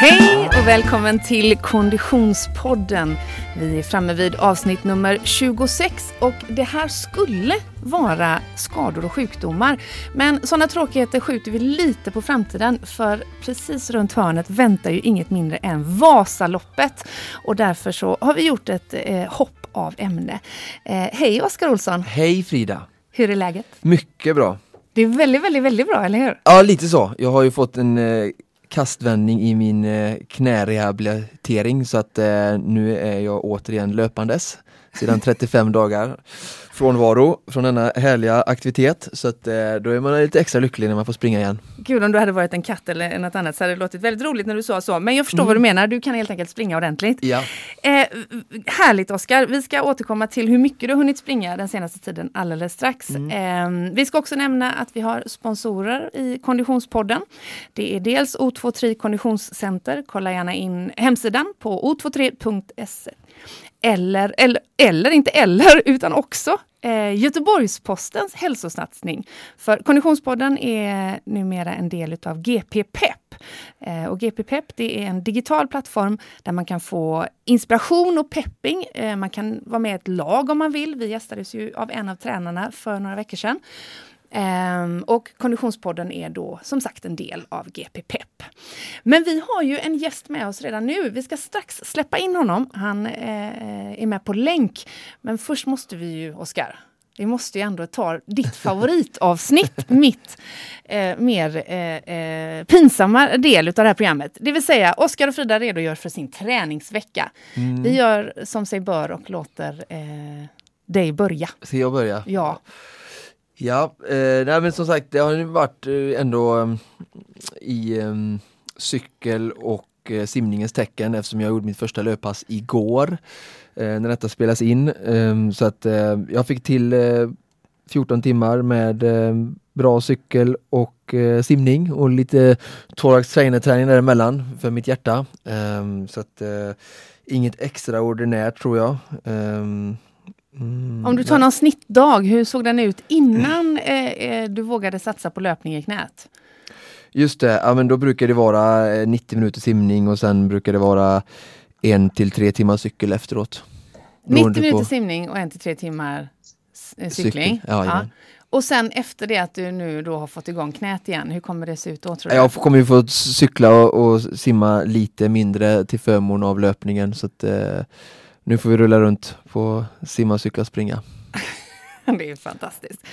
Hej och välkommen till Konditionspodden. Vi är framme vid avsnitt nummer 26 och det här skulle vara skador och sjukdomar. Men sådana tråkigheter skjuter vi lite på framtiden för precis runt hörnet väntar ju inget mindre än Vasaloppet. Och därför så har vi gjort ett eh, hopp av ämne. Eh, hej Oskar Olsson! Hej Frida! Hur är läget? Mycket bra! Det är väldigt, väldigt, väldigt bra, eller hur? Ja, lite så. Jag har ju fått en eh, kastvändning i min eh, knärehabilitering så att eh, nu är jag återigen löpandes sedan 35 dagar frånvaro från denna härliga aktivitet så att eh, då är man lite extra lycklig när man får springa igen. Gud om du hade varit en katt eller något annat så hade det låtit väldigt roligt när du sa så. Men jag förstår mm. vad du menar, du kan helt enkelt springa ordentligt. Ja. Eh, härligt Oskar, vi ska återkomma till hur mycket du hunnit springa den senaste tiden alldeles strax. Mm. Eh, vi ska också nämna att vi har sponsorer i Konditionspodden. Det är dels O23 Konditionscenter, kolla gärna in hemsidan på o23.se. Eller, eller, eller, inte eller, utan också eh, Göteborgs-Postens hälsosatsning. För Konditionspodden är numera en del utav GP Pep. Eh, och GP Pep det är en digital plattform där man kan få inspiration och pepping. Eh, man kan vara med i ett lag om man vill. Vi gästades ju av en av tränarna för några veckor sedan. Um, och Konditionspodden är då som sagt en del av GP Pep. Men vi har ju en gäst med oss redan nu. Vi ska strax släppa in honom. Han uh, är med på länk. Men först måste vi ju, Oskar, vi måste ju ändå ta ditt favoritavsnitt, mitt eh, mer eh, eh, pinsamma del av det här programmet. Det vill säga, Oskar och Frida redogör för sin träningsvecka. Mm. Vi gör som sig bör och låter eh, dig börja. Ska jag börja? Ja. Ja, eh, nej men som sagt det har ju varit eh, ändå mm, i eh, cykel och eh, simningens tecken eftersom jag gjorde mitt första löppass igår eh, när detta spelas in. Eh, så att eh, jag fick till eh, 14 timmar med eh, bra cykel och eh, simning och lite thorax-träning däremellan för mitt hjärta. Ehm, så att inget extraordinärt tror jag. Ehm, Mm, Om du tar någon snittdag, hur såg den ut innan eh, eh, du vågade satsa på löpning i knät? Just det, ja, men då brukar det vara 90 eh, minuter simning och sen brukar det vara en till tre timmar cykel efteråt. 90 minuter simning och en till tre timmar eh, cykling? Cykel. Ja, ja. Och sen efter det att du nu då har fått igång knät igen, hur kommer det se ut då? Tror du? Jag kommer ju få cykla och, och simma lite mindre till förmån av löpningen. Så att, eh, nu får vi rulla runt på simma, cykla, springa. det är fantastiskt.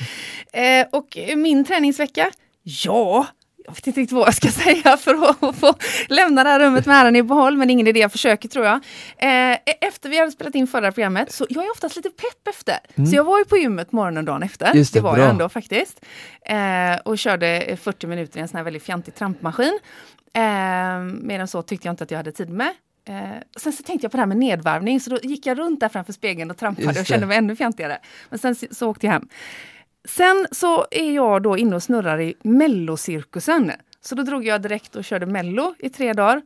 Eh, och min träningsvecka? Ja, jag vet inte riktigt vad jag ska säga för att få lämna det här rummet med äran i behåll, men ingen idé, jag försöker tror jag. Eh, efter vi hade spelat in förra programmet, så jag är oftast lite pepp efter. Mm. Så jag var ju på gymmet morgonen dagen efter, det, det, var bra. jag ändå faktiskt. Eh, och körde 40 minuter i en sån här väldigt fjantig trampmaskin. Eh, mer än så tyckte jag inte att jag hade tid med. Eh, sen så tänkte jag på det här med nedvarvning, så då gick jag runt där framför spegeln och trampade och kände mig ännu fjantigare. Men sen så åkte jag hem. Sen så är jag då inne och snurrar i mellocirkusen. Så då drog jag direkt och körde mello i tre dagar.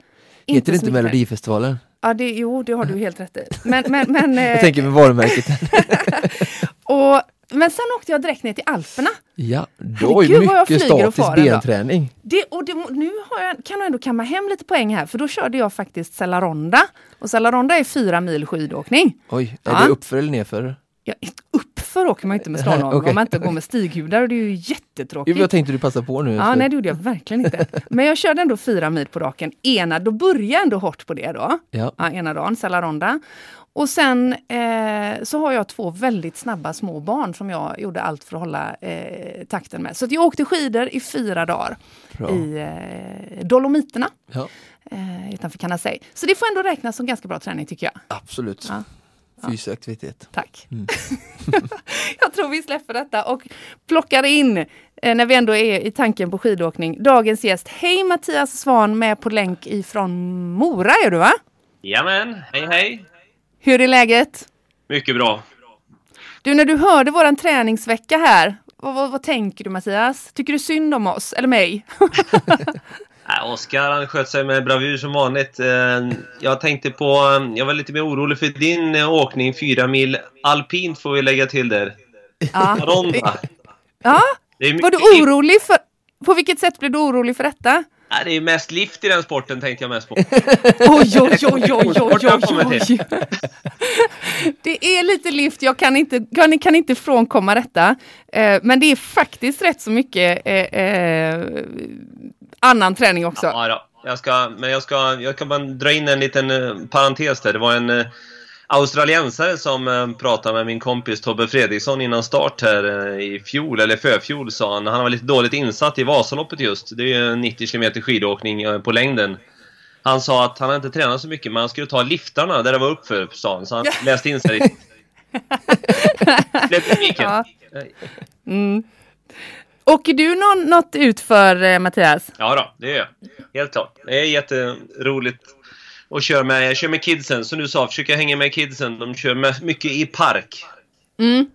Heter det inte Melodifestivalen? Ja, det, jo, det har du helt rätt i. Men, men, men, jag tänker med varumärket. och men sen åkte jag direkt ner till Alperna. Ja, då är mycket statisk benträning. Det, och det, nu jag, kan jag ändå kamma hem lite poäng här, för då körde jag faktiskt Cellaronda. Och Cellaronda är fyra mil skidåkning. Oj, är ja. det uppför eller nerför? Ja, uppför åker man inte med slalom okay. om man inte går med stighudar och det är ju jättetråkigt. Jag tänkte du passa på nu. Ja, nej det gjorde jag verkligen inte. Men jag körde ändå fyra mil på raken. Ena, då började jag ändå hårt på det då. Ja. ja ena dagen, Cellaronda. Och sen eh, så har jag två väldigt snabba små barn som jag gjorde allt för att hålla eh, takten med. Så jag åkte skidor i fyra dagar Bra. i eh, Dolomiterna. Ja. Eh, utanför Canasei. Så det får ändå räknas som ganska bra träning tycker jag. Absolut. Ja. Fysisk aktivitet. Tack. Mm. jag tror vi släpper detta och plockar in, eh, när vi ändå är i tanken på skidåkning, dagens gäst. Hej Mattias Svan med på länk ifrån Mora är du va? Jajamän, hej hej! Hur är läget? Mycket bra. Du, när du hörde våran träningsvecka här, vad, vad, vad tänker du Mattias? Tycker du synd om oss, eller mig? Oskar han sköt sig med bravur som vanligt. Eh, jag tänkte på, jag var lite mer orolig för din eh, åkning, fyra mil alpint får vi lägga till där. Ja. Ronda. Ja, var du orolig för, på vilket sätt blev du orolig för detta? Nej, det är mest lift i den sporten tänkte jag mest på. Oj, oj, oj, oj, oj, oj. Det är lite lift, jag kan inte, kan, kan inte frånkomma detta. Eh, men det är faktiskt rätt så mycket eh, eh, annan träning också. Ja, då. Jag ska, men jag ska, jag kan bara dra in en liten eh, parentes där. Det var en eh, australiensare som eh, pratade med min kompis Tobbe Fredriksson innan start här i fjol, eller förfjol sa han. Han var lite dåligt insatt i Vasaloppet just. Det är ju 90 km skidåkning på längden. Han sa att han inte tränat så mycket, men han skulle ta liftarna där det var uppför, sa han. Så han läste in sig micken. Ja. Mm. Åker du någon, något ut för eh, Mattias? Ja då, det gör jag. Helt klart. Det är jätteroligt att köra med. Jag kör med kidsen, som du sa, försöker hänga med kidsen. De kör med, mycket i park. Mm.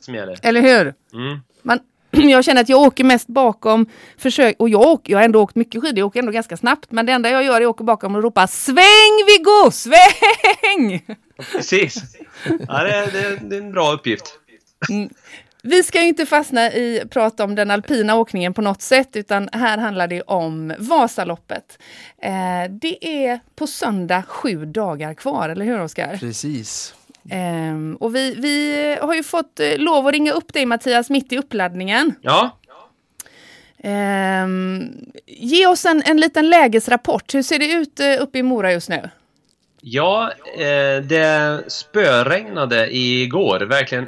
Eller hur? Mm. Man, jag känner att jag åker mest bakom försök, och jag, åker, jag har ändå åkt mycket skidor, jag åker ändå ganska snabbt, men det enda jag gör är att åka bakom och ropa Sväng Viggo, sväng! Precis. Ja, det, är, det, det är en bra uppgift. Mm. Vi ska ju inte fastna i prata om den alpina åkningen på något sätt, utan här handlar det om Vasaloppet. Eh, det är på söndag sju dagar kvar, eller hur Oskar? Precis. Eh, och vi, vi har ju fått eh, lov att ringa upp dig Mattias mitt i uppladdningen. Ja, Eh, ge oss en, en liten lägesrapport. Hur ser det ut eh, uppe i Mora just nu? Ja eh, det spöregnade igår. Verkligen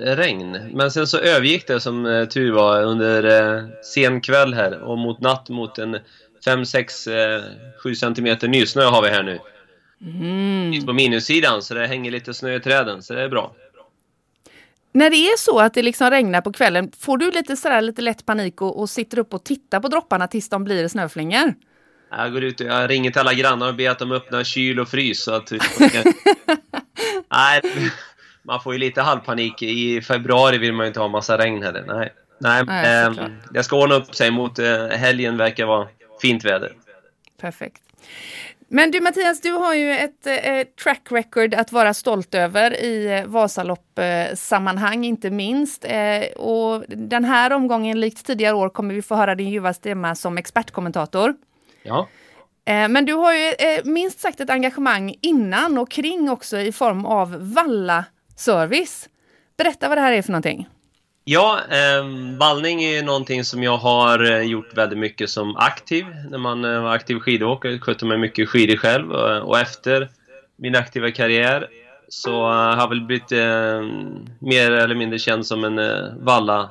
regn. Men sen så övergick det som eh, tur var under eh, sen kväll här och mot natt mot en 5, 6, eh, 7 centimeter nysnö har vi här nu. Mm. På minussidan så det hänger lite snö i träden så det är bra. När det är så att det liksom regnar på kvällen, får du lite, sådär, lite lätt panik och, och sitter upp och tittar på dropparna tills de blir snöflingor? Jag går ut och jag ringer till alla grannar och ber att de öppnar kyl och frys så att... Nej, man får ju lite halvpanik. I februari vill man ju inte ha massa regn heller. Nej, Nej, Nej, såklart. det ska ordna upp sig mot eh, helgen verkar vara fint väder. Perfekt. Men du Mattias, du har ju ett eh, track record att vara stolt över i eh, Vasalopp-sammanhang inte minst. Eh, och den här omgången, likt tidigare år, kommer vi få höra din ljuva stämma som expertkommentator. Ja. Eh, men du har ju eh, minst sagt ett engagemang innan och kring också i form av Valla-service. Berätta vad det här är för någonting. Ja, ehm, vallning är ju någonting som jag har eh, gjort väldigt mycket som aktiv. När man eh, var aktiv skidåkare skötte mig mycket skidor själv. Och, efter min aktiva karriär så eh, har jag väl blivit eh, mer eller mindre känd som en eh, valla,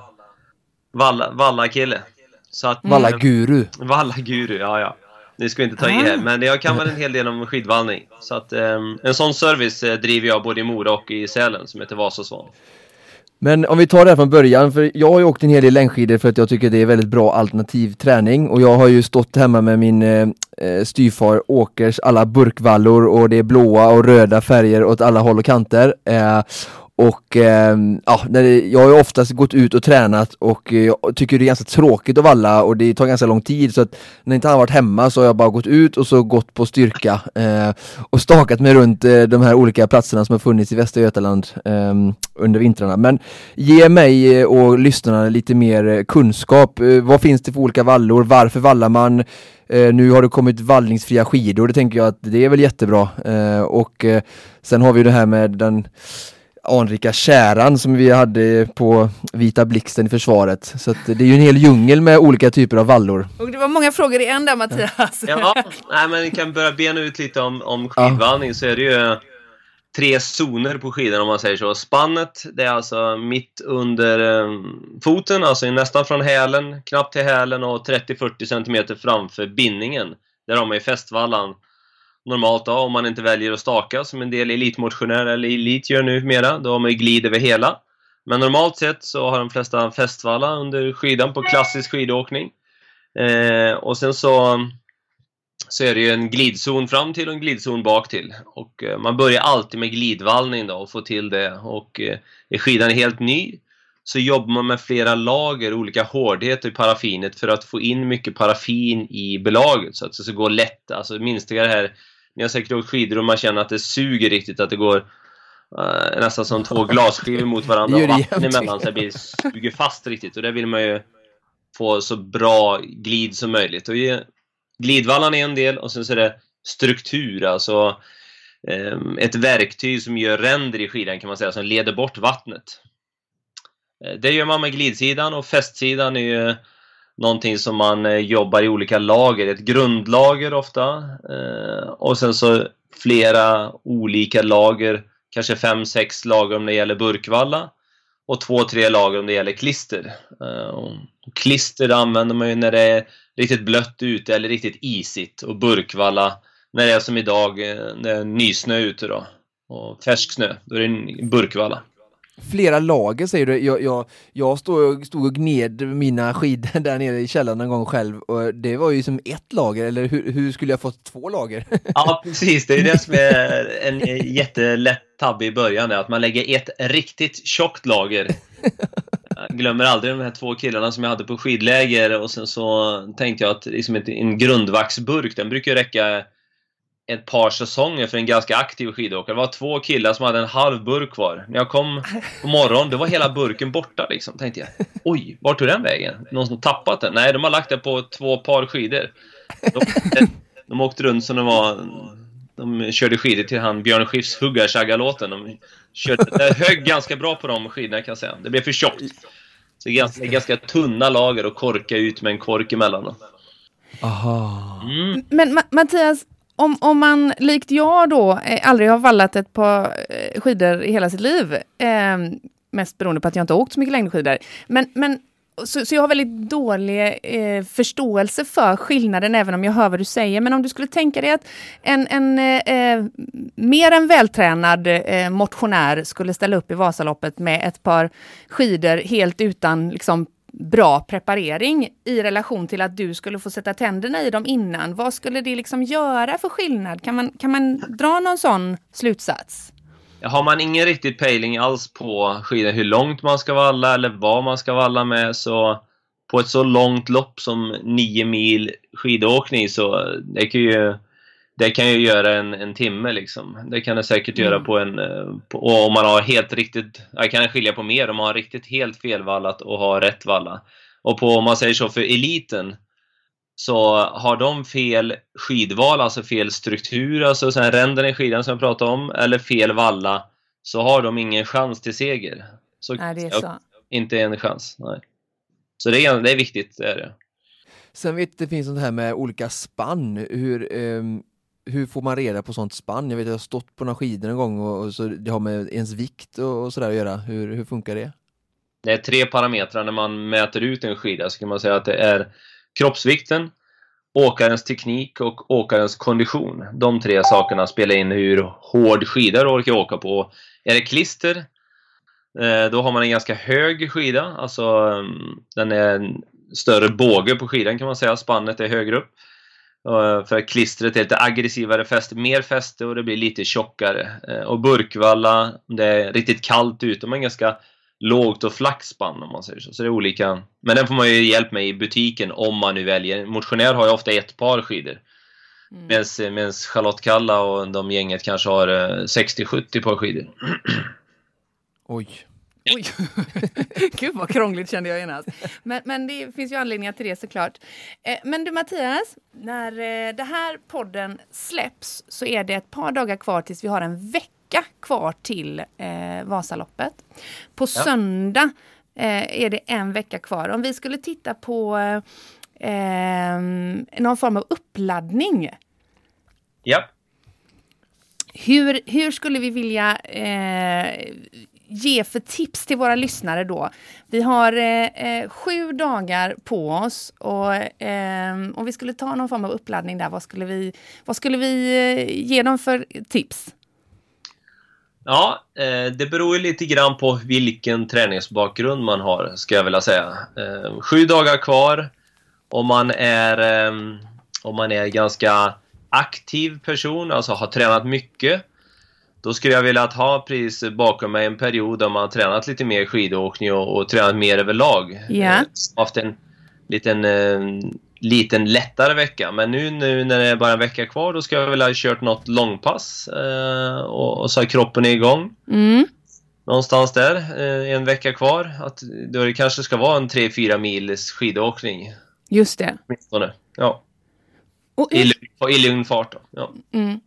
valla, valla-kille. Så att, Valla guru. Valla-guru, ja ja. Nu ska vi inte ta i här, men jag kan väl en hel del om skidvallning. Så att ehm, en sån service eh, driver jag både i Mora och i Sälen som heter Vasasvan. Men om vi tar det här från början, för jag har ju åkt en hel del längdskidor för att jag tycker det är väldigt bra alternativ träning och jag har ju stått hemma med min eh, eh, styvfar Åkers alla burkvallor och det är blåa och röda färger åt alla håll och kanter. Eh, och eh, ja, när det, jag har ju oftast gått ut och tränat och eh, jag tycker det är ganska tråkigt att valla och det tar ganska lång tid så att när inte han har varit hemma så har jag bara gått ut och så gått på styrka eh, och stakat mig runt eh, de här olika platserna som har funnits i Västra Götaland eh, under vintrarna. Men ge mig eh, och lyssnarna lite mer eh, kunskap. Eh, vad finns det för olika vallor? Varför vallar man? Eh, nu har det kommit vallningsfria skidor, det tänker jag att det är väl jättebra. Eh, och eh, sen har vi det här med den anrika käran som vi hade på Vita Blixten i försvaret. Så att det är ju en hel djungel med olika typer av vallor. Och det var många frågor i en där Mattias. Ja, nej, men vi kan börja bena ut lite om, om skidvallning så är det ju tre zoner på skidan om man säger så. Spannet, det är alltså mitt under eh, foten, alltså nästan från hälen, knappt till hälen och 30-40 cm framför bindningen. Där har man ju fästvallan normalt då, om man inte väljer att staka som en del elitmotionärer eller elit gör numera. Då har man ju glid över hela. Men normalt sett så har de flesta fästvalla under skidan på klassisk skidåkning. Eh, och sen så, så är det ju en glidzon fram till och en glidzon bak till. Och eh, man börjar alltid med glidvallning då och får till det. Och eh, är skidan helt ny så jobbar man med flera lager, olika hårdheter i paraffinet för att få in mycket paraffin i belaget så att det ska gå lätt. Alltså minsta det här, ni har säkert åkt skidor och man känner att det suger riktigt, att det går eh, nästan som två glasskivor mot varandra och vatten emellan så det blir, suger fast riktigt och det vill man ju få så bra glid som möjligt. Och glidvallan är en del och sen så är det struktur, alltså eh, ett verktyg som gör ränder i skidan kan man säga, som leder bort vattnet. Eh, det gör man med glidsidan och fästsidan är ju någonting som man eh, jobbar i olika lager, ett grundlager ofta eh, och sen så flera olika lager, kanske fem, sex lager om det gäller burkvalla och två, tre lager om det gäller klister. Eh, klister använder man ju när det är riktigt blött ute eller riktigt isigt och burkvalla när det är som idag, det är nysnö ute då och färsk snö, då är det burkvalla flera lager säger du. Jag, jag, jag stod, stod och gned mina skidor där nere i källaren en gång själv och det var ju som ett lager, eller hur, hur skulle jag fått två lager? Ja, precis. Det är det som är en jättelätt tabbe i början, att man lägger ett riktigt tjockt lager. Jag glömmer aldrig de här två killarna som jag hade på skidläger och sen så tänkte jag att liksom en grundvaxburk, den brukar räcka ett par säsonger för en ganska aktiv skidåkare. Det var två killar som hade en halv burk kvar. När jag kom på morgonen, då var hela burken borta liksom. Tänkte jag, oj, vart tog den vägen? Någon som tappat den? Nej, de har lagt den på två par skidor. De, de åkte runt som de var... De körde skidor till han Björn Skifs Huggarshagga-låten. De körde, det högg ganska bra på de skidorna kan jag säga. Det blev för tjockt. Så det är ganska, ganska tunna lager och korka ut med en kork emellan. Aha. Mm. Men Ma Mattias, om, om man likt jag då eh, aldrig har vallat ett par eh, skidor i hela sitt liv, eh, mest beroende på att jag inte åkt så mycket längdskidor, men, men så, så jag har väldigt dålig eh, förståelse för skillnaden, även om jag hör vad du säger. Men om du skulle tänka dig att en, en eh, eh mer än vältränad eh, motionär skulle ställa upp i Vasaloppet med ett par skidor helt utan liksom, bra preparering i relation till att du skulle få sätta tänderna i dem innan. Vad skulle det liksom göra för skillnad? Kan man, kan man dra någon sån slutsats? Har man ingen riktigt pejling alls på skidor, hur långt man ska valla eller vad man ska valla med, så på ett så långt lopp som 9 mil skidåkning så det kan ju det kan ju göra en, en timme liksom. Det kan det säkert mm. göra på en... Eh, på, och om man har helt riktigt... Jag kan skilja på mer om man har riktigt helt felvallat och har rätt valla. Och på, om man säger så, för eliten så har de fel skidval, alltså fel struktur, alltså sen ränden i skidan som jag pratade om, eller fel valla, så har de ingen chans till seger. Så, nej, det är så. Inte en chans, nej. Så det är, det är viktigt, det är det. Sen vet det finns sånt här med olika spann, hur um hur får man reda på sånt spann? Jag vet att jag har stått på några skidor en gång och, och så det har med ens vikt och, och sådär att göra. Hur, hur funkar det? Det är tre parametrar när man mäter ut en skida. Så kan man säga att det är kroppsvikten, åkarens teknik och åkarens kondition. De tre sakerna spelar in hur hård skida du orkar åka på. Är det klister, eh, då har man en ganska hög skida. Alltså mm, den är en större båge på skidan kan man säga. Spannet är högre upp. För klistret är lite aggressivare fäste, mer fäste och det blir lite tjockare. Eh, och burkvalla, det är riktigt kallt ute, men ganska lågt och flackspann om man säger så. Så det är olika. Men den får man ju hjälp med i butiken om man nu väljer. Motionär har ju ofta ett par skidor. Mm. Medan Charlotte Kalla och de gänget kanske har 60-70 eh, par skidor. Oj. Oj! Gud vad krångligt kände jag genast. Men, men det finns ju anledningar till det såklart. Eh, men du Mattias, när eh, det här podden släpps så är det ett par dagar kvar tills vi har en vecka kvar till eh, Vasaloppet. På ja. söndag eh, är det en vecka kvar. Om vi skulle titta på eh, någon form av uppladdning. Ja. Hur, hur skulle vi vilja eh, ge för tips till våra lyssnare då? Vi har eh, eh sju dagar på oss och eh, om vi skulle ta någon form av uppladdning där, vad skulle vi, vad skulle vi eh, ge dem för tips? Ja, eh, det beror ju lite grann på vilken träningsbakgrund man har, ska jag vilja säga. Eh, sju dagar kvar. Om man är, ehm, om man är ganska aktiv person, alltså har tränat mycket, då skulle jag vilja ha precis bakom mig en period där man har tränat lite mer skidåkning och, och tränat mer överlag. Yeah. Haft en liten, eh, liten lättare vecka. Men nu, nu när det är bara en vecka kvar då ska jag vilja ha kört något långpass eh, och, och, så har kroppen är igång. Mm. Någonstans där, eh, en vecka kvar. Att, då det kanske ska vara en 3-4 mils skidåkning. Just det. Åtminstone. Ja. Och, I, I lugn fart. Då. Ja. mm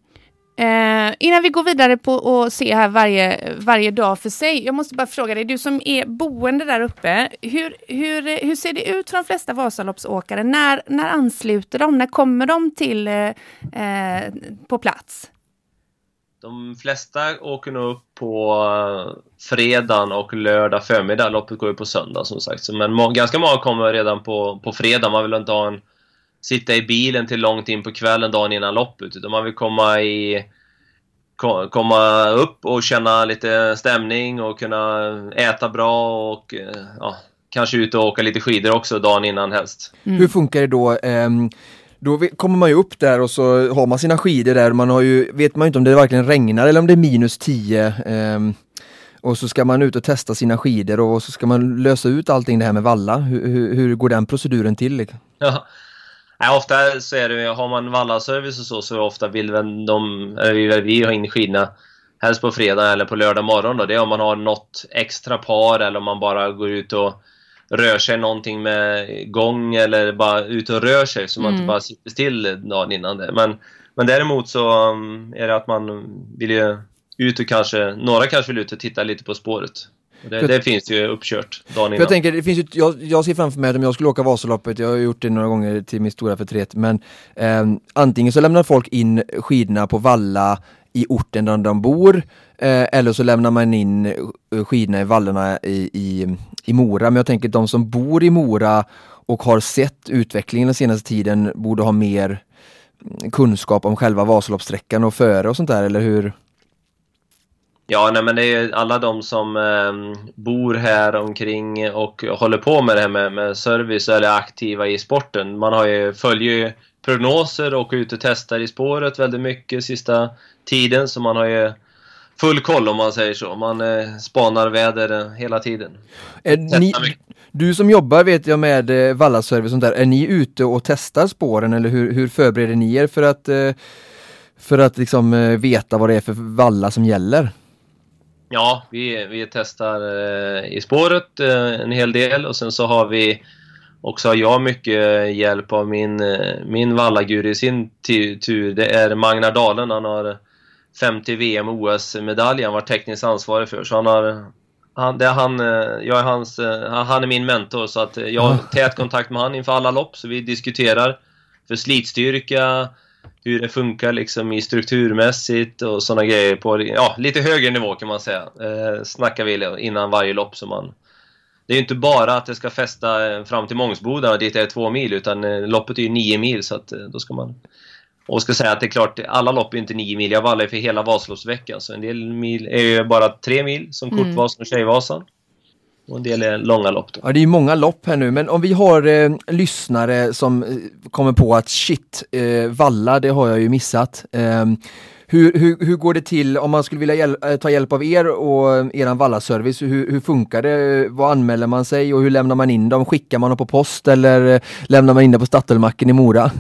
eh, innan vi går vidare på att se här varje, varje dag för sig. Jag måste bara fråga dig, du som är boende där uppe. Hur, hur, hur ser det ut för de flesta Vasaloppsåkare? När, när ansluter de? När kommer de till eh, eh på plats? De flesta åker nog upp på fredag fredagen och lördag förmiddag. Loppet går ju på söndag som sagt. Men må ganska många kommer redan på, på fredag. Man vill inte ha en, sitta i bilen till långt in på kvällen dagen innan loppet. Utan man vill komma i ko- komma upp och känna lite stämning och kunna äta bra och eh, ja, kanske ut och åka lite skidor också dagen innan helst. Hur funkar det då? Ehm, då kommer man ju upp där och så har man sina skidor där. Man har ju, vet man ju inte om det verkligen regnar eller om det är minus 10. ehm, och så ska man ut och testa sina skidor och så ska man lösa ut allting det här med valla. Hur, hur, hur går den proceduren till? Ja. Nej, ofta så är det, har man vallaservice och så, så ofta vill väl de, eller vill vi ha in skidorna helst på fredag eller på lördag morgon då. Det är om man har något extra par eller om man bara går ut och rör sig någonting med gång eller bara ut och rör sig så man Mm. inte bara sitter still dagen innan det. Men, men däremot så um, är det att man vill ju ut och kanske, några kanske vill ut och titta lite på spåret. Det, det finns ju uppkört dagen innan. jag tänker, det finns ju, jag, jag ser framför mig att om jag skulle åka Vasaloppet, jag har gjort det några gånger till min stora förtret, men ehm, antingen så lämnar folk in skidorna på valla i orten där de bor, eh, eller så lämnar man in eh, skidorna i vallarna i, i, i Mora. Men jag tänker de som bor i Mora och har sett utvecklingen den senaste tiden borde ha mer mm, kunskap om själva Vasaloppssträckan och före och sånt där, eller hur? Ja, nej, men det är alla de som eh, bor här omkring och håller på med det här med, med service eller är aktiva i sporten. Man har ju, följer ju prognoser och är ute och testar i spåret väldigt mycket sista tiden, så man har ju full koll om man säger så. Man eh, spanar väder eh, hela tiden. Ni, du som jobbar vet jag med eh, vallaservice och sånt där, är ni ute och testar spåren eller hur, hur förbereder ni er för att, eh, för att liksom eh, veta vad det är för valla som gäller? Ja, vi, vi testar eh, i spåret eh, en hel del och sen så har vi också har jag mycket hjälp av min, eh, min vallagur i sin tu- tur. Det är Magnar Dalen. Han har 50 VM och OS-medalj. Han var tekniskt ansvarig för. Så han har han, det är han, eh, jag är hans, eh, han är min mentor så att jag har tät kontakt med han inför alla lopp så vi diskuterar för slitstyrka, hur det funkar liksom i strukturmässigt och sådana grejer på ja, lite högre nivå kan man säga. Eh, snackar vi innan varje lopp som man... Det är ju inte bara att det ska fästa eh, fram till Mångsboda dit är två mil utan eh, loppet är ju nio mil så att eh, då ska man... Och ska säga att det är klart, alla lopp är inte nio mil. Jag vallar ju för hela Vasaloppsveckan så en del mil är ju bara tre mil som Mm. Kortvasan och Tjejvasan. Och en del är långa lopp då. Ja, det är ju många lopp här nu, men om vi har eh, lyssnare som eh, kommer på att shit, eh, valla, det har jag ju missat. Eh, hur, hur, hur går det till om man skulle vilja hjäl- eh, ta hjälp av er och eh, eran vallaservice? Hur, hur funkar det? Vad anmäler man sig och hur lämnar man in dem? Skickar man dem på post eller lämnar man in det på Statoilmacken i Mora?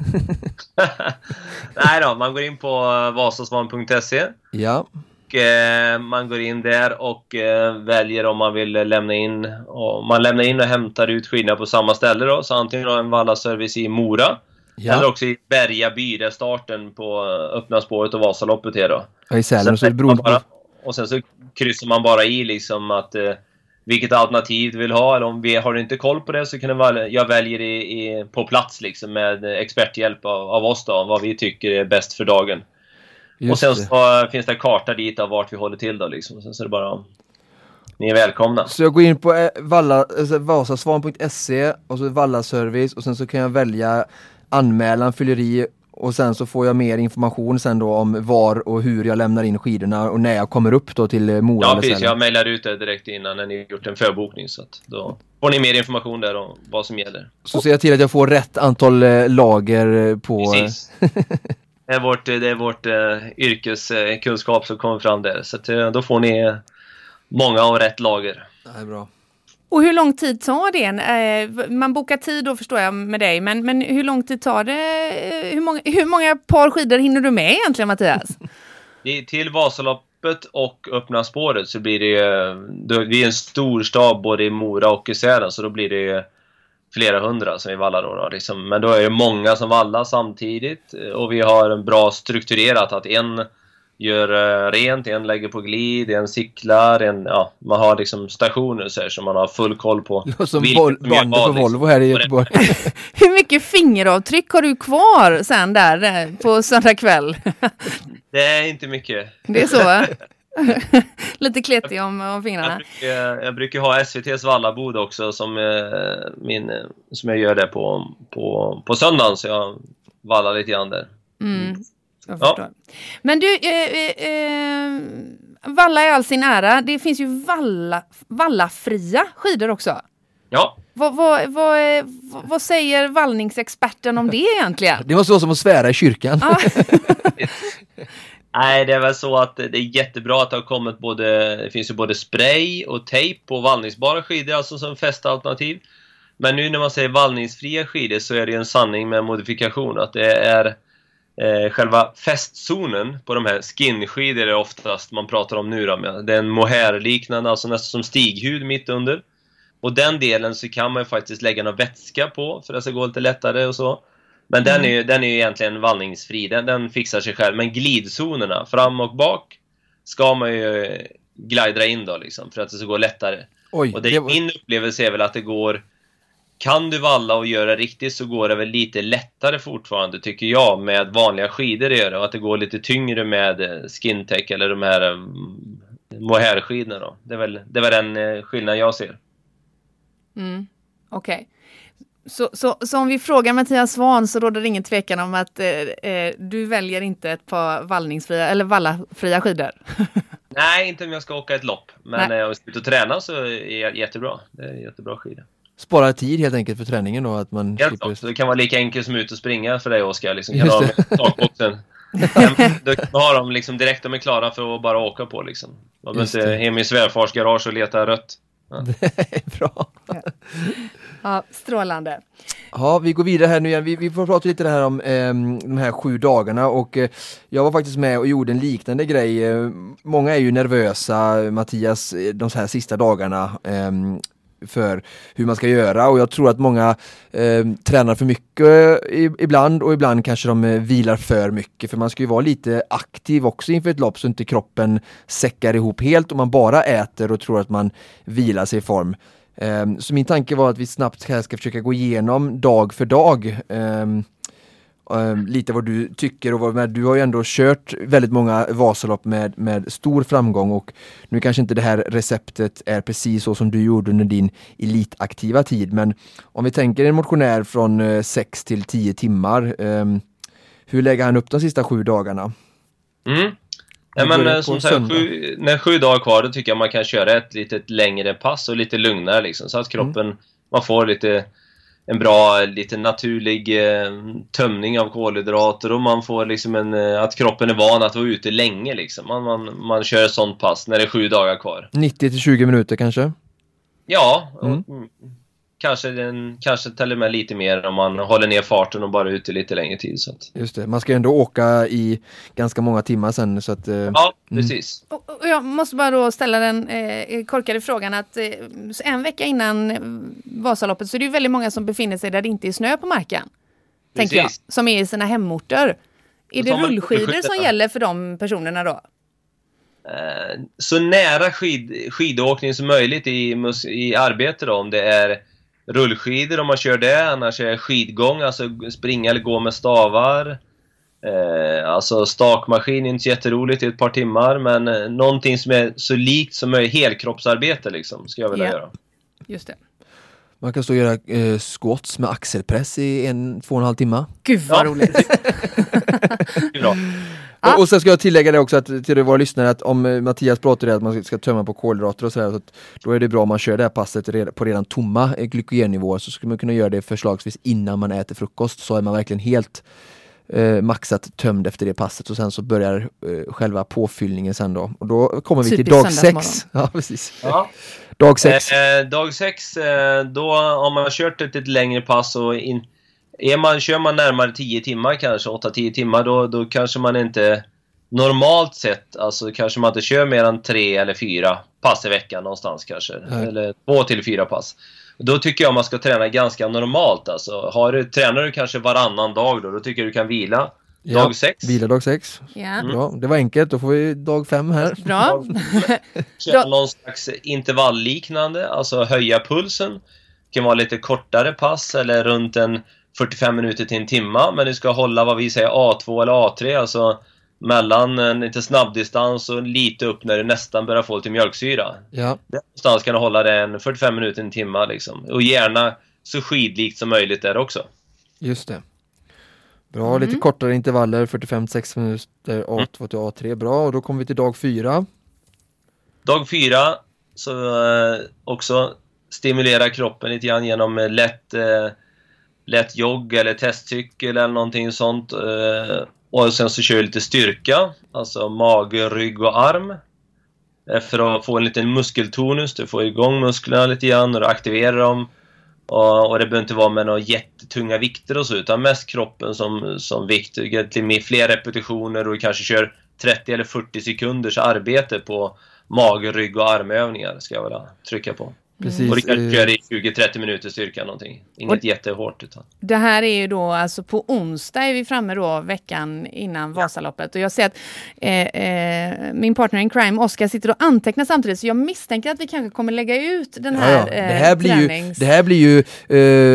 Nej då, man går in på vasasvan.se ja, och eh, man går in där och eh, väljer om man vill lämna in. Och man lämnar in och hämtar ut skidorna på samma ställe då, så antingen då en vallaservice i Mora eller ja. också i Bergaby där starten på eh, öppna spåret och Vasaloppet är då. ja i Sälen. Så det beror på... och sen så kryssar man bara i liksom att eh, vilket alternativ du vill ha. Eller om vi har du inte koll på det så kan det vara, jag väljer i, i, på plats liksom med experthjälp av, av oss då, vad vi tycker är bäst för dagen. Och Just sen det. så finns det en karta dit av vart vi håller till då liksom. Och sen så är det bara... Ni är välkomna. Så jag går in på eh, valla, alltså vasasvan.se och så vallaservice och sen så kan jag välja anmälan, fyller i och sen så får jag mer information sen då om var och hur jag lämnar in skidorna och när jag kommer upp då till eh, Mora Ja, precis. Jag mejlar ut det direkt innan när ni gjort en förbokning. Så att då får ni mer information där om vad som gäller. Så ser jag till att jag får rätt antal eh, lager på... Precis. Det är vårt, det är vårt eh, yrkeskunskap som kommer fram där. Så att, eh, då får ni eh, många av rätt lager. Det är bra. Och hur lång tid tar det? Eh, Man bokar tid då förstår jag med dig, men, men hur lång tid tar det? Eh, Hur många, hur många par skidor hinner du med egentligen Mattias? Till Vasaloppet och öppna spåret så blir det, eh, då- det är en stor stab både i Mora och i Sälen så då blir det flera hundra som vi vallar då. då liksom. Men då är det många som vallar samtidigt och vi har en bra strukturerat att en gör uh, rent, en lägger på glid, en cyklar, en, ja, man har liksom stationer så, här, så man har full koll på Som bandet på Volvo här i Göteborg. Hur mycket fingeravtryck har du kvar sen där eh, på söndag kväll? det är inte mycket. Det är så? Lite kletig om, om fingrarna. Jag brukar, jag brukar ha SVTs vallabod också som, eh, min, som jag gör det på, på, på söndagen så jag vallar lite grann där. Mm. Jag förstår. Ja. Men du, eh, eh, valla i all sin ära, det finns ju valla, vallafria skidor också. Ja. Vad, vad, vad, vad, säger vallningsexperten om det egentligen? Det måste vara som att svära i kyrkan. Nej, det är väl så att det är jättebra att det har kommit både, det finns ju både spray och tejp på vallningsbara skidor, alltså som fästalternativ. Men nu när man säger vallningsfria skidor så är det ju en sanning med modifikation, att det är eh, själva fästzonen på de här skinskidor är oftast man pratar om nu då. Det är en mohair-liknande, alltså nästan som stighud mitt under. Och den delen så kan man ju faktiskt lägga någon vätska på för att det ska gå lite lättare och så. Men mm. den, är ju, den är ju egentligen vallningsfri, den, den fixar sig själv. Men glidzonerna, fram och bak, ska man ju glida in då liksom, för att det ska gå lättare. Oj, och det, det var... min upplevelse är väl att det går kan du valla och göra riktigt så går det väl lite lättare fortfarande tycker jag med vanliga skidor att göra och att det går lite tyngre med eh, skintech eller de här um, mohairskidorna då. Det är väl, det är väl den uh, skillnaden jag ser. Mm, Okej. Okay. Så, så, så, om vi frågar Mattias Svan så råder det ingen tvekan om att eh, eh, du väljer inte ett par vallningsfria eller vallafria skidor? Nej, inte om jag ska åka ett lopp. Men Nej. om jag ska ut och träna så är det jättebra. Det är jättebra skidor. Spara tid helt enkelt för träningen då? Att man helt klart. Det kan vara lika enkelt som ut och springa för dig Oskar. Liksom, kan ha takboxen. du kan ha dem liksom direkt, de är klara för att bara åka på liksom. Man behöver inte hem i svärfars garage och leta rött. Ja. Det är bra. Ja, strålande. Ja, vi går vidare här nu igen. Vi, vi får prata lite här om eh, de här sju dagarna och eh, jag var faktiskt med och gjorde en liknande grej. Eh, många är ju nervösa, Mattias, eh, de här sista dagarna ehm, för hur man ska göra och jag tror att många eh, tränar för mycket eh, ibland och ibland kanske de eh, vilar för mycket för man ska ju vara lite aktiv också inför ett lopp så inte kroppen säckar ihop helt och man bara äter och tror att man vilar sig i form. Ehm, så min tanke var att vi snabbt här ska försöka gå igenom dag för dag ehm, ehm, lite vad du tycker och vad, men du har ju ändå kört väldigt många Vasalopp med, med stor framgång och nu kanske inte det här receptet är precis så som du gjorde under din elitaktiva tid men om vi tänker en motionär från eh, 6 till 10 timmar hur lägger han upp de sista sju dagarna? Mm. Ja, men eh, som sagt, sju, när sju dagar kvar, då tycker jag man kan köra ett lite längre pass och lite lugnare liksom, så att kroppen, mm. man får lite en bra, lite naturlig eh, tömning av kolhydrater och man får liksom en, eh, att kroppen är van att vara ute länge liksom. Man, man, man kör ett sånt pass när det är sju dagar kvar. 90 till 20 minuter kanske? Ja, mm. och, kanske, den, kanske till och med lite mer om man håller ner farten och bara är ute lite längre tid. Så att. Just det, man ska ändå åka i ganska många timmar sen så att... Eh, ja, mm. precis. Mm. Och, och, jag måste bara då ställa den eh, korkade frågan att eh, en vecka innan Vasaloppet så är det ju väldigt många som befinner sig där det inte är snö på marken. Tänker jag, som är i sina hemorter. Är det rullskidor som gäller för de personerna då? Eh, så nära skid, skidåkning som möjligt i, i arbete då, om det är rullskidor om man kör det, annars är skidgång, alltså springa eller gå med stavar. Eh, alltså stakmaskin är inte så jätteroligt i ett par timmar, men eh, någonting som är så likt som möjligt, helkroppsarbete liksom, ska jag vilja yeah. göra. Just det. Man kan stå och göra eh, squats med axelpress i en, två och en halv timme. Gud vad ja. roligt! bra. Ah. Och, sen ska jag tillägga det också att, till våra lyssnare att om eh, Mattias pratar om att man ska tömma på kolhydrater och sådär, så då är det bra om man kör det här passet på redan tomma eh, glykogennivåer så skulle man kunna göra det förslagsvis innan man äter frukost så är man verkligen helt eh, maxat tömd efter det passet och sen så börjar eh, själva påfyllningen sen då. Och då kommer vi till dag sex. Ja, precis. Ja. Dag sex. Eh, dag sex, eh, då har man kört ett lite längre pass och in, är man, kör man närmare 10 timmar kanske, 8-10 timmar, då, då kanske man inte normalt sett, alltså kanske man inte kör mer än tre eller fyra pass i veckan någonstans kanske. Nej. Eller två till fyra pass. Då tycker jag man ska träna ganska normalt. Alltså, har du, tränar du kanske varannan dag då, då tycker jag du kan vila Ja, dag sex. Vila dag sex. Ja. Bra, det var enkelt. Då får vi dag fem här. Bra. Köra någon slags intervallliknande, alltså höja pulsen. Det kan vara lite kortare pass eller runt en 45 minuter till en timma, men du ska hålla vad vi säger A2 eller A3, alltså mellan en lite snabbdistans och lite upp när du nästan börjar få lite mjölksyra. Ja, Där någonstans kan du hålla det en 45 minuter, en timma liksom. Och gärna så skidlikt som möjligt där också. just det. Bra, lite kortare intervaller, 45-60 minuter A2 till A3. Bra, och då kommer vi till dag fyra. Dag fyra, så eh, också stimulera kroppen lite grann genom eh, lätt, eh, lätt jogg eller testcykel eller någonting sånt. Eh, och sen så kör vi lite styrka, alltså mage, rygg och arm. Eh, för att få en liten muskeltonus, du får igång musklerna lite grann och du aktiverar dem. Och, och det behöver inte vara med några jättetunga vikter och så, utan mest kroppen som, som vikt. Med fler repetitioner och kanske kör 30 eller 40 sekunders arbete på mage, rygg och armövningar ska jag vilja trycka på. Precis. Och det kanske eh, kör i 20-30 minuter styrka någonting. Inget jättehårt utan. Det här är ju då alltså på onsdag är vi framme då veckan innan Vasaloppet och jag ser att eh, eh, min partner in crime Oskar sitter och antecknar samtidigt så jag misstänker att vi kanske kommer lägga ut den Ja, här, ja. Det eh, här blir ju, det här blir ju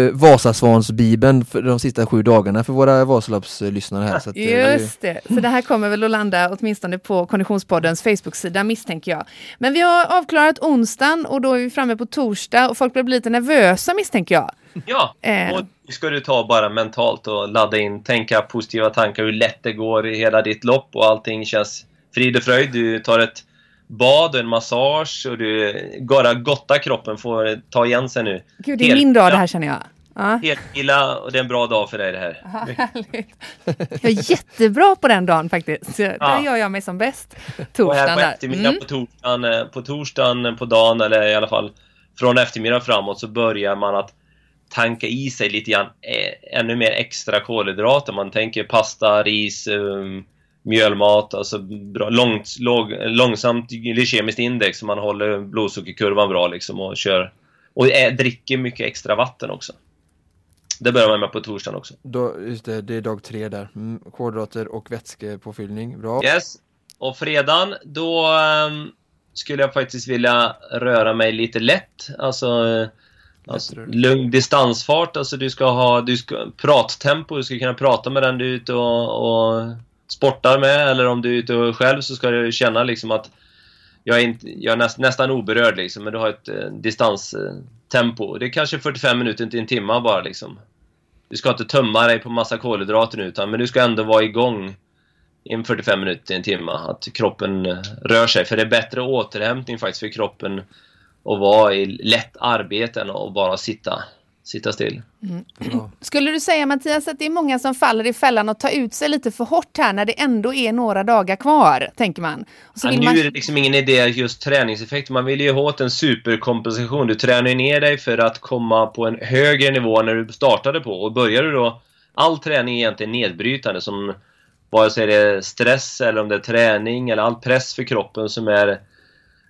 eh, Vasasvansbibeln för de sista sju dagarna för våra Vasaloppslyssnare här. Så att, eh, det är ju- Just det, så det här kommer väl att landa åtminstone på Konditionspoddens Facebook-sida misstänker jag. Men vi har avklarat onsdagen och då är vi framme på torsdag och folk bli lite nervösa misstänker jag. Ja, Eh. och det ska du ta bara mentalt och ladda in, tänka positiva tankar hur lätt det går i hela ditt lopp och allting känns frid och fröjd. Du tar ett bad och en massage och du bara gottar kroppen, får ta igen sig nu. Gud, det är Helt- min dag det här känner jag. Ja. Helt illa och det är en bra dag för dig det här. Härligt. Jag är jättebra på den dagen faktiskt. Så Ja. Där gör jag mig som bäst. Och här Torsdagen på där. eftermiddagen, Mm. på torsdagen, på torsdagen på dagen, eller i alla fall från eftermiddag framåt, så börjar man att tanka i sig lite grann eh, ännu mer extra kolhydrater. Man tänker pasta, ris, um, mjölmat, alltså bra, långt, låg, långsamt glykemiskt index så man håller blodsockerkurvan bra liksom och kör och ä, dricker mycket extra vatten också. Det börjar man med på torsdagen också. Då, just det, det är dag tre där. Mm, kolhydrater och vätskepåfyllning. Bra. Yes. Och fredagen, då ehm, skulle jag faktiskt vilja röra mig lite lätt. Alltså, alltså lugn distansfart. Alltså du ska ha du ska, prattempo. Du ska kunna prata med den du är ute och, och sportar med. Eller om du är ute och själv så ska du känna liksom att jag är, inte, jag är näst, nästan oberörd liksom, men du har ett eh, distanstempo. Det är kanske 45 minuter till en timme bara liksom. Du ska inte tömma dig på massa kolhydrater nu, utan, men du ska ändå vara igång en 45 minuter en timme. Att kroppen eh, rör sig. För det är bättre återhämtning faktiskt för kroppen att vara i lätt arbete än att bara sitta, sitta still. Bra. Skulle du säga Mattias att det är många som faller i fällan och tar ut sig lite för hårt här när det ändå är några dagar kvar, tänker man? Och så Ja, nu man... är det liksom ingen idé just träningseffekt. Man vill ju ha åt en superkompensation. Du tränar ju ner dig för att komma på en högre nivå när du startade på. Och börjar du då... All träning är egentligen nedbrytande som vare sig det är stress eller om det är träning eller all press för kroppen som är...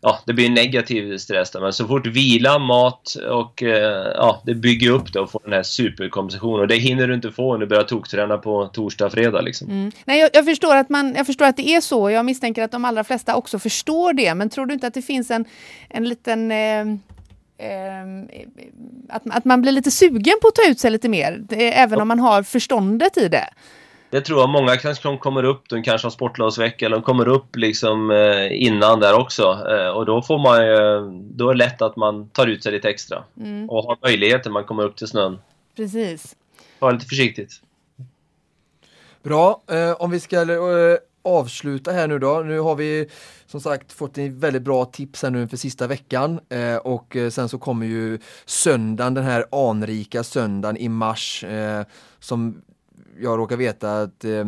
Ja, det blir negativ stress där. Men så fort vila, mat och eh, ja, det bygger upp det och får den här superkompensationen. Och det hinner du inte få när du börjar tokträna på torsdag, fredag liksom. Mm. Nej, jag, jag, förstår att man, jag förstår att det är så. Jag misstänker att de allra flesta också förstår det. Men tror du inte att det finns en, en liten... Eh, eh, att, att man blir lite sugen på att ta ut sig lite mer, det, även om man har förståndet i det? Det tror jag många kanske kommer upp, de kanske har sportlovsvecka eller de kommer upp liksom eh, innan där också. Eh, och då får man ju, då är det lätt att man tar ut sig lite extra. Och har möjlighet när man kommer upp till snön. Precis. Ta lite försiktigt. Bra, eh, om vi ska avsluta här nu då. Nu har vi som sagt fått en väldigt bra tips här nu för sista veckan eh, och sen så kommer ju söndagen, den här anrika söndagen i mars eh, som jag råkar veta att eh,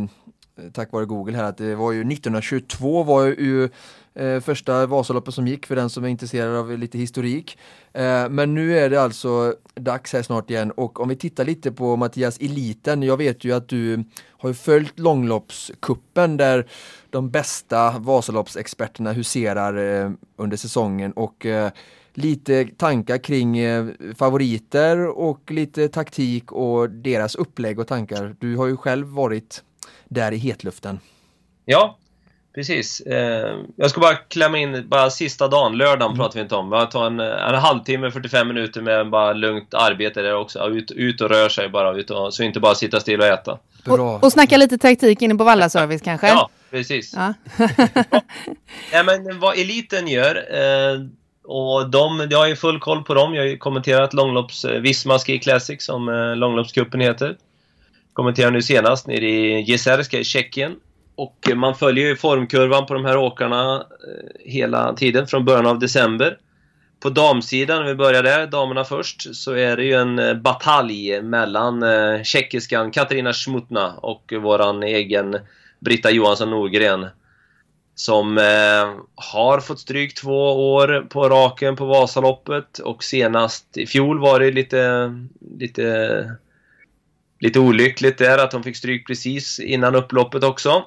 tack vare Google här att det var ju 1922 var ju eh, första Vasaloppet som gick för den som är intresserad av lite historik. Eh, men nu är det alltså dags här snart igen och om vi tittar lite på Mattias Eliten, jag vet ju att du har följt långloppskuppen där de bästa Vasaloppsexperterna huserar eh, under säsongen och eh, lite tankar kring eh, favoriter och lite taktik och deras upplägg och tankar. Du har ju själv varit där i hetluften. Ja, precis. Eh, jag ska bara klämma in, bara sista dagen, lördagen mm. pratar vi inte om. Vi tar en, en halvtimme, 45 minuter med bara lugnt arbete där också. Ut, ut och rör sig bara, ut och, så inte bara sitta still och äta. Och, och snacka lite taktik inne på Vallaservice kanske? Ja, precis. Ja. ja. men vad eliten gör, eh, och de, jag har ju full koll på dem. Jag har ju kommenterat långlopps, eh, Visma Ski Classic som eh, långloppscupen heter. Kommenterade nu senast nere i Jeserska i Tjeckien. Och eh, man följer ju formkurvan på de här åkarna eh, hela tiden från början av december. På damsidan, om vi börjar där, damerna först, så är det ju en eh, batalj mellan eh, tjeckiskan Katarina Schmutna och våran egen Britta Johansson Norgren. Som eh, har fått stryk två år på raken på Vasaloppet och senast i fjol var det lite, lite, lite olyckligt där att hon fick stryk precis innan upploppet också.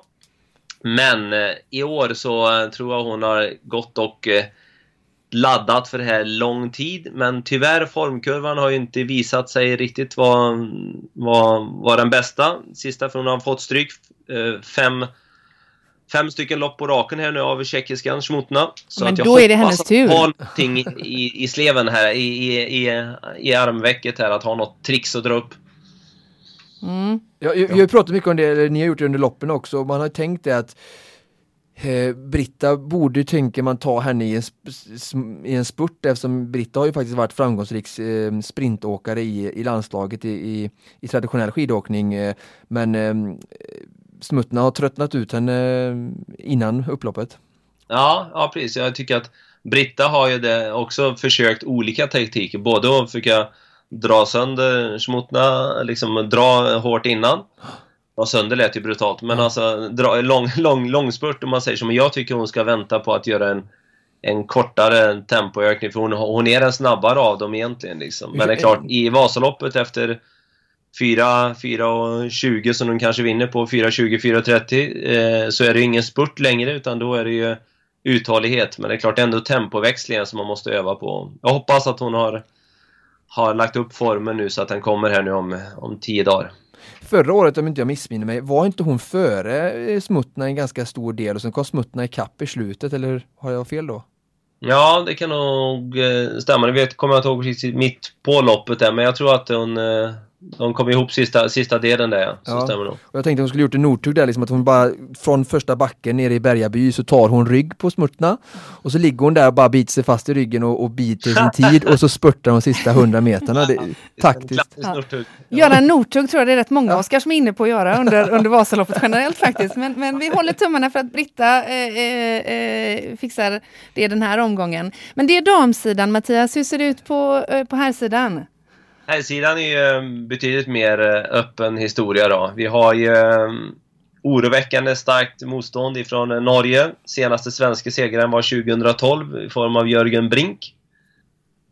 Men eh, i år så eh, tror jag hon har gått och eh, laddat för det här lång tid. Men tyvärr, formkurvan har ju inte visat sig riktigt vara var, var den bästa. Sista, för hon har fått stryk eh, fem, fem stycken lopp på raken här nu av tjeckiskan Schmutna. Så men att jag då är det hennes tur. ha någonting i, i sleven här, i, i, i, i armvecket här, att ha något tricks att dra upp. Mm. Ja, jag, jag har pratat mycket om det, eller ni har gjort det under loppen också, man har tänkt det att eh, Britta borde, tänker man, ta henne i en, i en spurt eftersom Britta har ju faktiskt varit framgångsrik eh, sprintåkare i, i landslaget i, i, i traditionell skidåkning. Eh, men Smuttna har tröttnat ut henne innan upploppet. Ja, ja precis. Jag tycker att Britta har ju det också försökt olika taktiker, både att försöka dra sönder Schmutna, liksom dra hårt innan. Dra sönder lät ju brutalt, men alltså dra, lång, lång, långspurt om man säger så. Men jag tycker hon ska vänta på att göra en, en kortare tempoökning, för hon, hon är den snabbare av dem egentligen. Liksom. Men det är klart, i Vasaloppet efter 4.20 som de kanske vinner på, 4.20, 4.30, eh, så är det ju ingen spurt längre, utan då är det ju uthållighet. Men det är klart, ändå tempoväxlingen som man måste öva på. Jag hoppas att hon har har lagt upp formen nu så att den kommer här nu om, om tio dagar. Förra året, om inte jag missminner mig, var inte hon före eh, Smuttna en ganska stor del och sen kom Smuttna ikapp i slutet, eller har jag fel då? Ja, det kan nog eh, stämma. Det kommer jag inte ihåg precis mitt på loppet där, men jag tror att hon eh, de kom ihop sista, sista delen där, så ja. stämmer nog. Och jag tänkte att hon skulle gjort en Nordtug där, liksom att hon bara från första backen nere i Bergaby så tar hon rygg på Smurtna och så ligger hon där och bara biter sig fast i ryggen och, och biter sin tid och så spurtar de sista hundra meterna. Det, taktiskt. Ja. Göra en Nordtug tror jag det är rätt många ja. Oskar som är inne på att göra under, under Vasaloppet generellt faktiskt. Men, men vi håller tummarna för att Britta eh, eh, eh, fixar det den här omgången. Men det är damsidan Mattias, hur ser det ut på, eh, på här sidan? Herrsidan är ju ehm, betydligt mer eh, öppen historia då. Vi har ju ehm, oroväckande starkt motstånd ifrån eh, Norge. Senaste svenska segraren var 2012 i form av Jörgen Brink.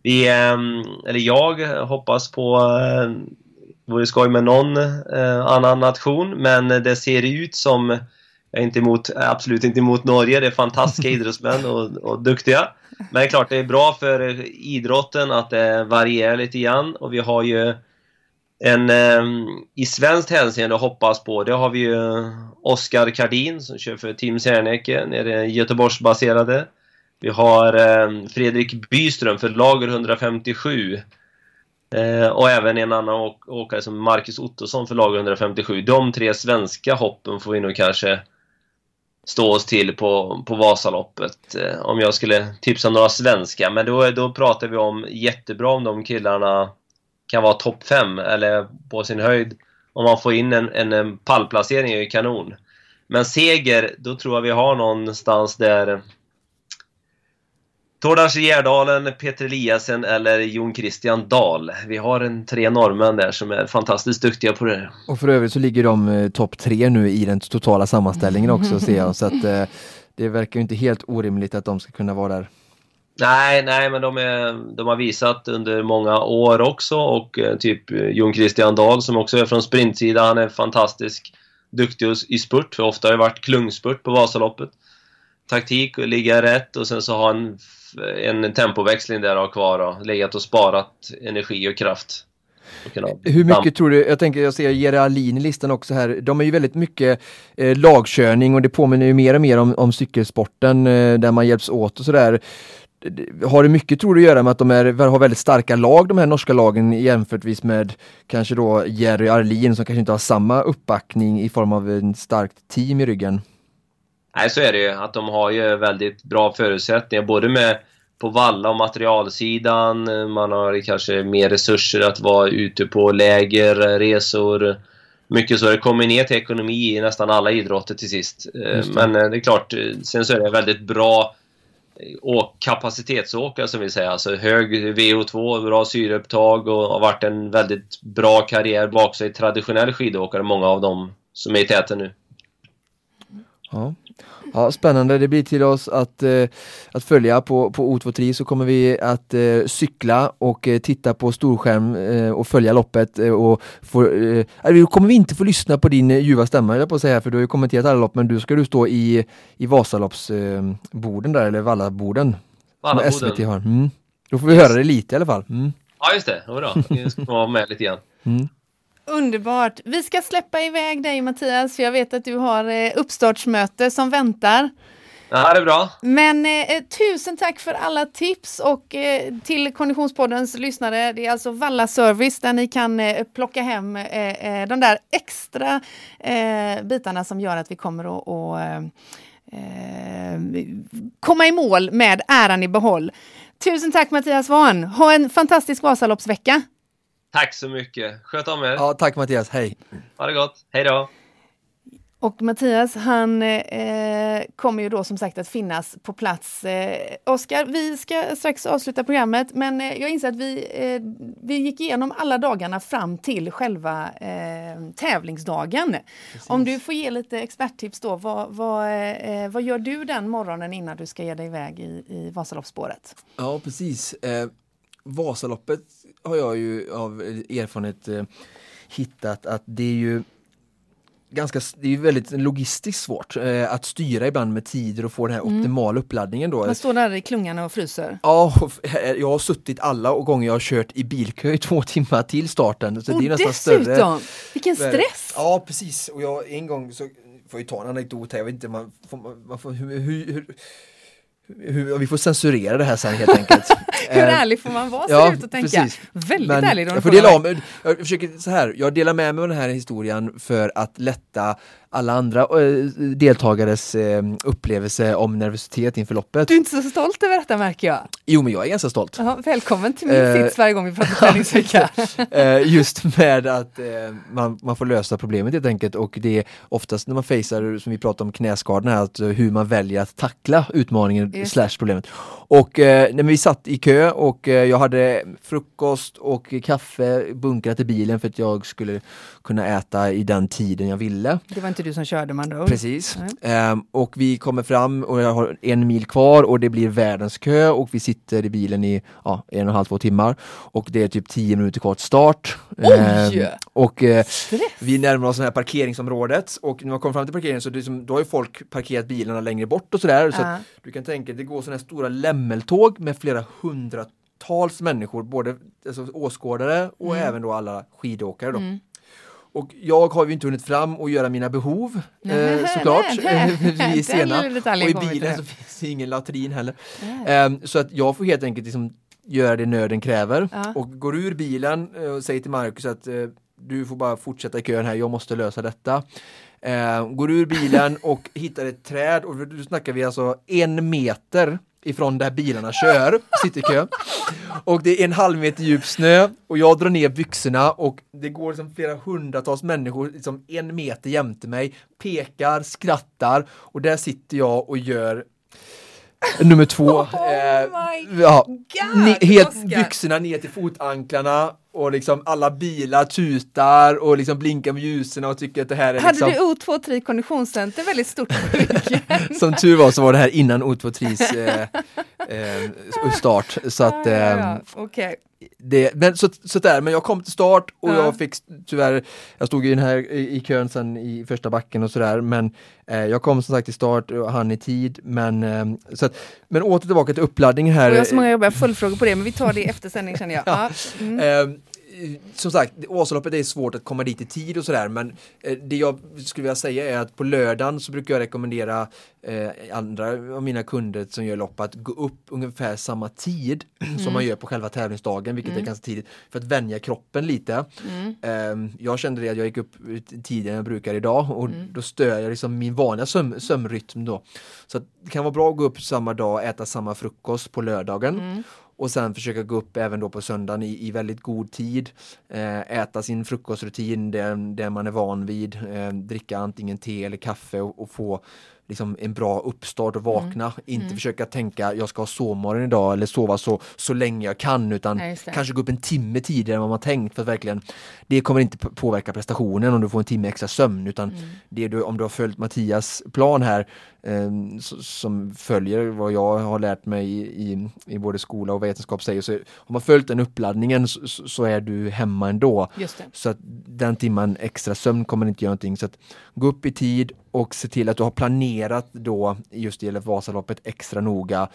Vi, ehm, eller jag, hoppas på Det vore skoj med någon annan nation, men det ser ut som jag är inte emot, absolut inte emot Norge, det är fantastiska idrottsmän och, och duktiga. Men det är klart, det är bra för idrotten att det varierar lite grann och vi har ju en eh, i svenskt hänseende hoppas på, det har vi ju Oskar Kardin som kör för Team Serneke, nere Göteborgsbaserade. Vi har eh, Fredrik Byström för Lager 157. Eh, och även en annan åk åkare som Marcus Ottosson för Lager 157. De tre svenska hoppen får vi nog kanske stå oss till på, på Vasaloppet. Eh, om jag skulle tipsa några svenska. Men då, då pratar vi om jättebra om de killarna kan vara topp 5 eller på sin höjd. Om man får in en, en, en pallplacering är ju kanon. Men seger, då tror jag vi har någonstans där Tordars Gärdalen, Peter Eliasen eller Jon Christian Dahl. Vi har en tre norrmän där som är fantastiskt duktiga på det. Och för övrigt så ligger de eh, topp tre nu i den totala sammanställningen också ser jag. Så att eh, det verkar inte helt orimligt att de ska kunna vara där. Nej, nej, men de, är, de har visat under många år också och eh, typ eh, Jon Christian Dahl som också är från sprintsida, han är fantastisk duktig i spurt, för ofta har det varit klungspurt på Vasaloppet. Taktik och ligga rätt och sen så ha en, en tempoväxling där och kvar och legat och sparat energi och kraft. Hur mycket tror du, jag tänker jag ser Jerry Alin i listan också här, de är ju väldigt mycket eh, lagkörning och det påminner ju mer och mer om, om cykelsporten eh, där man hjälps åt och sådär. Har det mycket tror du att göra med att de är, har väldigt starka lag de här norska lagen jämförtvis med kanske då Jerry Arlin som kanske inte har samma uppbackning i form av en starkt team i ryggen? Nej, så är det ju. Att de har ju väldigt bra förutsättningar både med på valla och materialsidan. Man har kanske mer resurser att vara ute på läger, resor. Mycket så. Det kommer ner till ekonomi i nästan alla idrotter till sist. Men det är klart, sen så är det väldigt bra och kapacitetsåkare som vi säger. Alltså hög VO2, bra syreupptag och har varit en väldigt bra karriär bak sig. Traditionell skidåkare, många av dem som är i täten nu. Ja. Ja, spännande, det blir till oss att, eh, att följa på, på O23 så kommer vi att eh, cykla och eh, titta på storskärm eh, och följa loppet eh, och få, eh, kommer vi inte få lyssna på din ljuva stämma jag på att säga för du har ju kommenterat alla lopp men du ska du stå i, i Vasaloppsborden där eller Vallaborden. Vallaboden. SVT har. Mm. Då får vi yes. höra det lite i alla fall. Mm. Ja just det, bra. Vi ska vara med lite grann. Mm. Underbart! Vi ska släppa iväg dig Mattias, för jag vet att du har eh, uppstartsmöte som väntar. Ja, det är bra. Men eh, tusen tack för alla tips och eh, till Konditionspoddens lyssnare. Det är alltså Valla Service där ni kan eh, plocka hem eh, eh de där extra eh, bitarna som gör att vi kommer att och, komma i mål med äran i behåll. Tusen tack Mattias Svahn! Ha en fantastisk Vasaloppsvecka! Tack så mycket. Sköt om er. Ja, tack Mattias. Hej. Ha det gott. Hej då. Och Mattias, han eh, kommer ju då som sagt att finnas på plats. Eh, Oskar, vi ska strax avsluta programmet, men eh, jag inser att vi, eh, vi gick igenom alla dagarna fram till själva eh, tävlingsdagen. Precis. Om du får ge lite experttips då, vad, vad, eh, vad gör du den morgonen innan du ska ge dig iväg i, i Vasaloppsspåret? Ja, precis. Vasaloppet har jag ju av erfarenhet eh, hittat att det är ju ganska, det är väldigt logistiskt svårt eh, att styra ibland med tider och få den här mm. optimala uppladdningen då. Man står där i klungan och fryser. Ja, jag har suttit alla gånger jag har kört i bilkö i två timmar till starten. Så och det är nästan dessutom! Större. Vilken stress! Ja, precis. Och jag en gång så får jag ta en anekdot här, jag vet inte, man får, man får, hur, hur, hur, vi får censurera det här sen helt enkelt. Hur eh, ärlig får man vara ja, ut och tänka? Precis. Väldigt Men ärlig. Jag får dela av jag försöker så här, jag delar med mig av den här historien för att lätta alla andra äh, deltagares äh, upplevelse om nervositet inför loppet. Du är inte så stolt över detta märker jag. Jo, men jag är ganska stolt. Aha, välkommen till min äh, sits varje gång vi pratar träningsvecka. just med att man, man får lösa problemet helt enkelt och det är oftast när man facear, som vi pratar om knäskadorna att hur man väljer att tackla utmaningen just. slash problemet. Och när vi satt i kö och jag hade frukost och kaffe bunkrat i bilen för att jag skulle kunna äta i den tiden jag ville. Det var inte du som körde man då? Precis. Um, och vi kommer fram och jag har en mil kvar och det blir världens kö och vi sitter i bilen i ja, en och en halv, två timmar och det är typ tio minuter kvar till start. Oj! Um, och uh, vi närmar oss det här parkeringsområdet och när man kommer fram till parkeringen så liksom, då har ju folk parkerat bilarna längre bort och sådär. Uh. Så du kan tänka dig, det går sådana här stora lämmeltåg med flera hundratals människor, både alltså, åskådare och mm. även då alla skidåkare. Då. Mm. Och jag har ju inte hunnit fram och göra mina behov eh, såklart. vi är sena. Och i bilen så finns det ingen latrin heller. Eh, så att jag får helt enkelt liksom göra det nöden kräver ja. och går ur bilen eh, och säger till Marcus att eh, du får bara fortsätta i kön här, jag måste lösa detta. Eh, går ur bilen och hittar ett träd och då snackar vi alltså en meter ifrån där bilarna kör, sitter i kö. Och det är en halv meter djup snö och jag drar ner byxorna och det går liksom flera hundratals människor liksom en meter jämte mig, pekar, skrattar och där sitter jag och gör Nummer två. Oh eh, ja, God, helt byxorna ner till fotanklarna och liksom alla bilar tutar och liksom blinkar med ljusen och tycker att det här är Hade liksom... du O23 konditionscenter väldigt stort Som tur var så var det här innan O23s eh, eh, start. Så att, Ja, ja, ehm, Okej. det, men, så, så där, men jag kom till start och Ja. jag fick tyvärr, jag stod i den här i, i kön sen i första backen och sådär men eh, jag kom som sagt till start och hann i tid men ehm, så att, men åter tillbaka till uppladdningen här. Och jag har så många jobbiga följdfrågor på det, men vi tar det efter sändning känner jag. Ja. Mm. Eh, som sagt, Vasaloppet är svårt att komma dit i tid och sådär men eh, det jag skulle vilja säga är att på lördagen så brukar jag rekommendera eh, andra av mina kunder som gör lopp att gå upp ungefär samma tid som man gör på själva tävlingsdagen vilket är ganska tidigt för att vänja kroppen lite. Eh, jag kände det att jag gick upp tidigare än jag brukar idag och då stör jag liksom min vanliga söm, sömnrytm då. Så det kan vara bra att gå upp samma dag, äta samma frukost på lördagen och sen försöka gå upp även då på söndagen i, i väldigt god tid. Eh, äta sin frukostrutin, det, det man är van vid. Eh, dricka antingen te eller kaffe och, och få liksom en bra uppstart och vakna. Inte försöka tänka jag ska ha sovmorgon idag eller sova så, så länge jag kan utan Ja, kanske gå upp en timme tidigare än vad man tänkt för att verkligen det kommer inte påverka prestationen om du får en timme extra sömn utan Mm. det du, om du har följt Mattias plan här eh, s- som följer vad jag har lärt mig i, i, i både skola och vetenskap säger så har man följt den uppladdningen så, så är du hemma ändå. Så att den timman extra sömn kommer inte göra någonting. Så att gå upp i tid och se till att du har planerat då, just det gäller Vasaloppet, extra noga.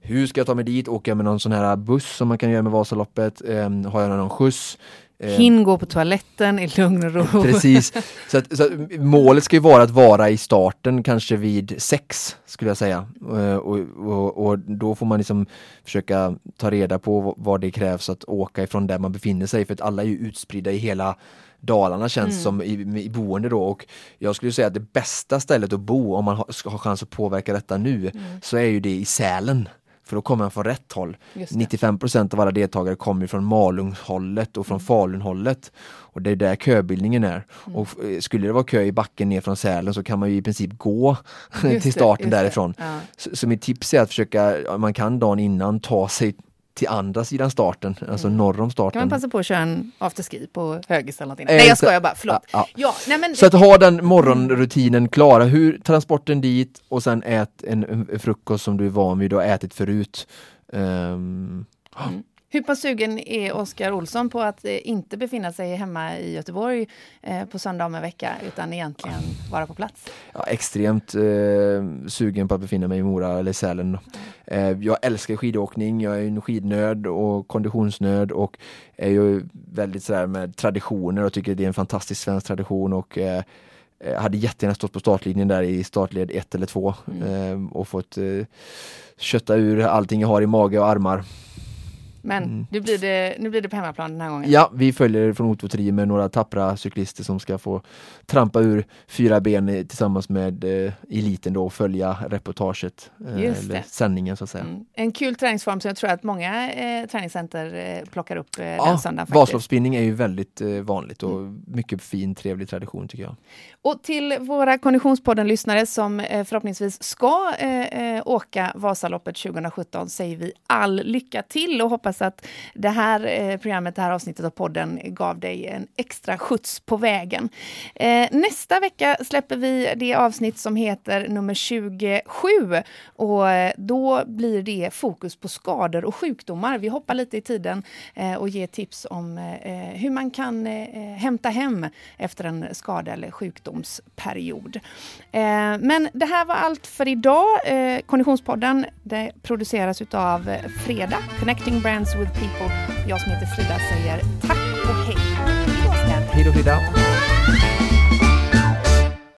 Hur ska jag ta mig dit? Åker jag med någon sån här buss som man kan göra med Vasaloppet? Ehm, har jag någon skjuts? Ehm, Hinn gå på toaletten i lugn och ro. Precis. Så, att, så att målet ska ju vara att vara i starten kanske vid sex skulle jag säga. Eh, Och, och, och då får man liksom försöka ta reda på vad- vad det krävs att åka ifrån där man befinner sig för att alla är ju utspridda i hela Dalarna känns som i, i boende då och jag skulle säga att det bästa stället att bo om man har, ska ha chans att påverka detta nu så är ju det i Sälen. För då kommer man från rätt håll. Just det. 95% av alla deltagare kommer från Malungshållet och från Falunhållet. Och det är där köbildningen är. Och eh, skulle det vara kö i backen ner från Sälen så kan man ju i princip gå Just till starten det. därifrån. Ja. Så, så mitt tips är att försöka, man kan dagen innan, ta sig till andra sidan starten, alltså norr om starten. Kan man passa på att köra en afterski på högis eller någonting? Eh, Nej jag skojar bara, förlåt. Ja, ja. Ja, nej men Så att ha den morgonrutinen klara, hur transporten dit och sen ät en, frukost som du är van vid och ätit förut. Ehm, hur pass sugen är Oskar Olsson på att eh, inte befinna sig hemma i Göteborg eh, på söndag om en vecka utan egentligen vara på plats? ja, extremt eh, sugen på att befinna mig i Mora eller Sälen. Eh, jag älskar skidåkning, jag är en skidnörd och konditionsnörd och är ju väldigt sådär med traditioner och tycker det är en fantastisk svensk tradition och eh, eh, hade jättegärna stått på startlinjen där i startled 1 eller 2 eh, och fått kötta ur allting jag har i mage och armar. Men nu, blir det, nu blir det på hemmaplan den här gången. Mm. Ja, vi följer från Otvo med några tappra cyklister som ska få trampa ur fyra ben tillsammans med eh, eliten då och följa reportaget, eh, eller det. sändningen så att säga. Mm. En kul träningsform som jag tror att många eh, träningscenter eh, plockar upp eh, den Ja, söndagen. faktiskt. Vasaloppsspinning är ju väldigt eh, vanligt och Mm. mycket fin, trevlig tradition tycker jag. Och till våra Konditionspodden-lyssnare som eh, förhoppningsvis ska åka Vasaloppet 2017 säger vi all lycka till och hoppas Hoppas att det här eh, programmet, det här avsnittet av podden gav dig en extra skjuts på vägen. Eh, nästa vecka släpper vi det avsnitt som heter nummer 27 och eh, då blir det fokus på skador och sjukdomar. Vi hoppar lite i tiden och ger tips om hur man kan hämta hem efter en skada eller sjukdomsperiod. Men det här var allt för idag. Konditionspodden det produceras utav Freda, Connecting Friends with People. Jag som heter Frida säger tack och hej. Hej då Frida!